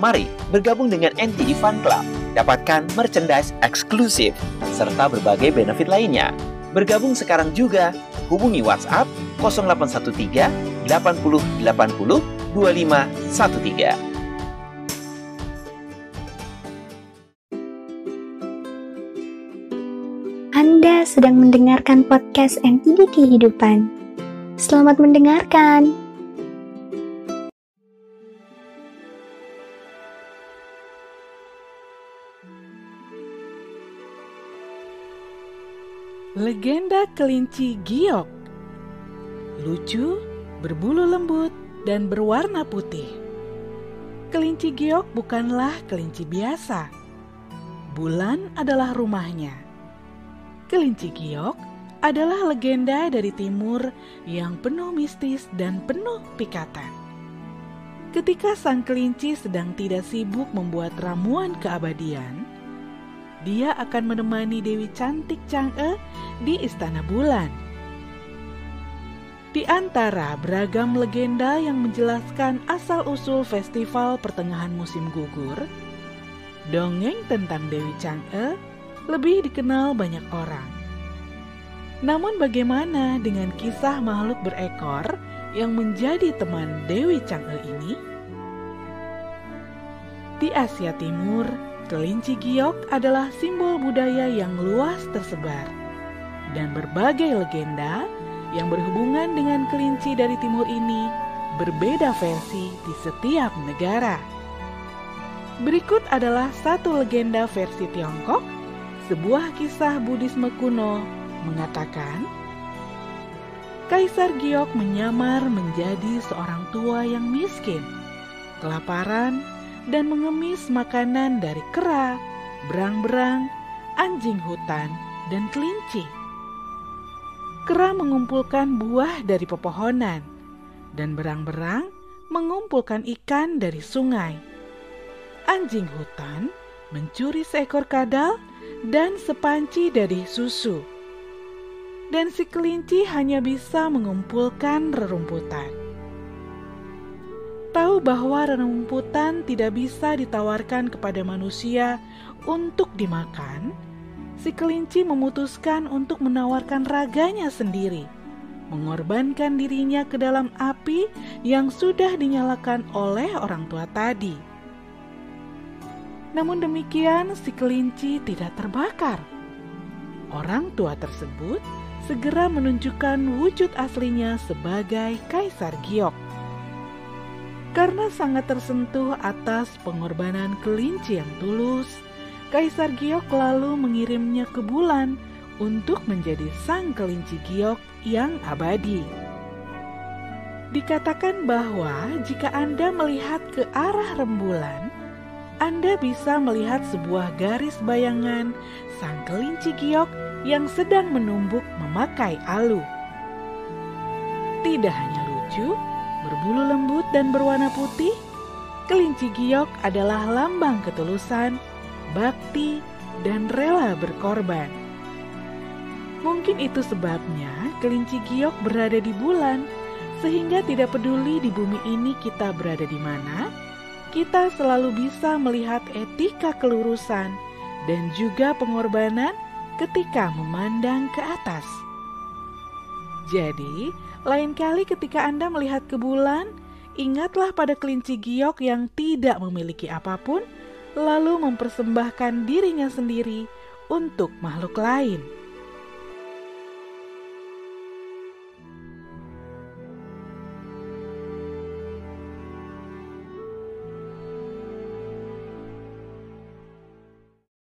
Mari bergabung dengan NTD Fun Club. Dapatkan merchandise eksklusif serta berbagai benefit lainnya. Bergabung sekarang juga. Hubungi WhatsApp 0813 80 80 2513. Anda sedang mendengarkan podcast NTD Kehidupan. Selamat mendengarkan. Legenda kelinci giok. Lucu, berbulu lembut, dan berwarna putih. Kelinci giok bukanlah kelinci biasa. Bulan adalah rumahnya. Kelinci giok adalah legenda dari timur yang penuh mistis dan penuh pikatan. Ketika sang kelinci sedang tidak sibuk membuat ramuan keabadian, dia akan menemani Dewi cantik Chang'e di Istana Bulan. Di antara beragam legenda yang menjelaskan asal-usul festival pertengahan musim gugur, dongeng tentang Dewi Chang'e lebih dikenal banyak orang. Namun bagaimana dengan kisah makhluk berekor yang menjadi teman Dewi Chang'e ini? Di Asia Timur, Kelinci giok adalah simbol budaya yang luas tersebar, dan berbagai legenda yang berhubungan dengan kelinci dari timur ini berbeda versi di setiap negara. Berikut adalah satu legenda versi Tiongkok, sebuah kisah Buddhisme kuno mengatakan, Kaisar Giok menyamar menjadi seorang tua yang miskin, kelaparan, dan mengemis makanan dari kera, berang-berang, anjing hutan, dan kelinci. Kera mengumpulkan buah dari pepohonan, dan berang-berang mengumpulkan ikan dari sungai. Anjing hutan mencuri seekor kadal dan sepanci dari susu. Dan si kelinci hanya bisa mengumpulkan rerumputan tahu bahwa rumputan tidak bisa ditawarkan kepada manusia untuk dimakan, si kelinci memutuskan untuk menawarkan raganya sendiri, mengorbankan dirinya ke dalam api yang sudah dinyalakan oleh orang tua tadi. Namun demikian, si kelinci tidak terbakar. Orang tua tersebut segera menunjukkan wujud aslinya sebagai Kaisar Giok karena sangat tersentuh atas pengorbanan kelinci yang tulus, Kaisar Giok lalu mengirimnya ke bulan untuk menjadi sang kelinci giok yang abadi. Dikatakan bahwa jika Anda melihat ke arah rembulan, Anda bisa melihat sebuah garis bayangan sang kelinci giok yang sedang menumbuk memakai alu. Tidak hanya lucu, berbulu lembut dan berwarna putih, kelinci giok adalah lambang ketulusan, bakti, dan rela berkorban. Mungkin itu sebabnya kelinci giok berada di bulan, sehingga tidak peduli di bumi ini kita berada di mana, kita selalu bisa melihat etika kelurusan dan juga pengorbanan ketika memandang ke atas. Jadi, lain kali ketika Anda melihat ke bulan, ingatlah pada kelinci giok yang tidak memiliki apa pun, lalu mempersembahkan dirinya sendiri untuk makhluk lain.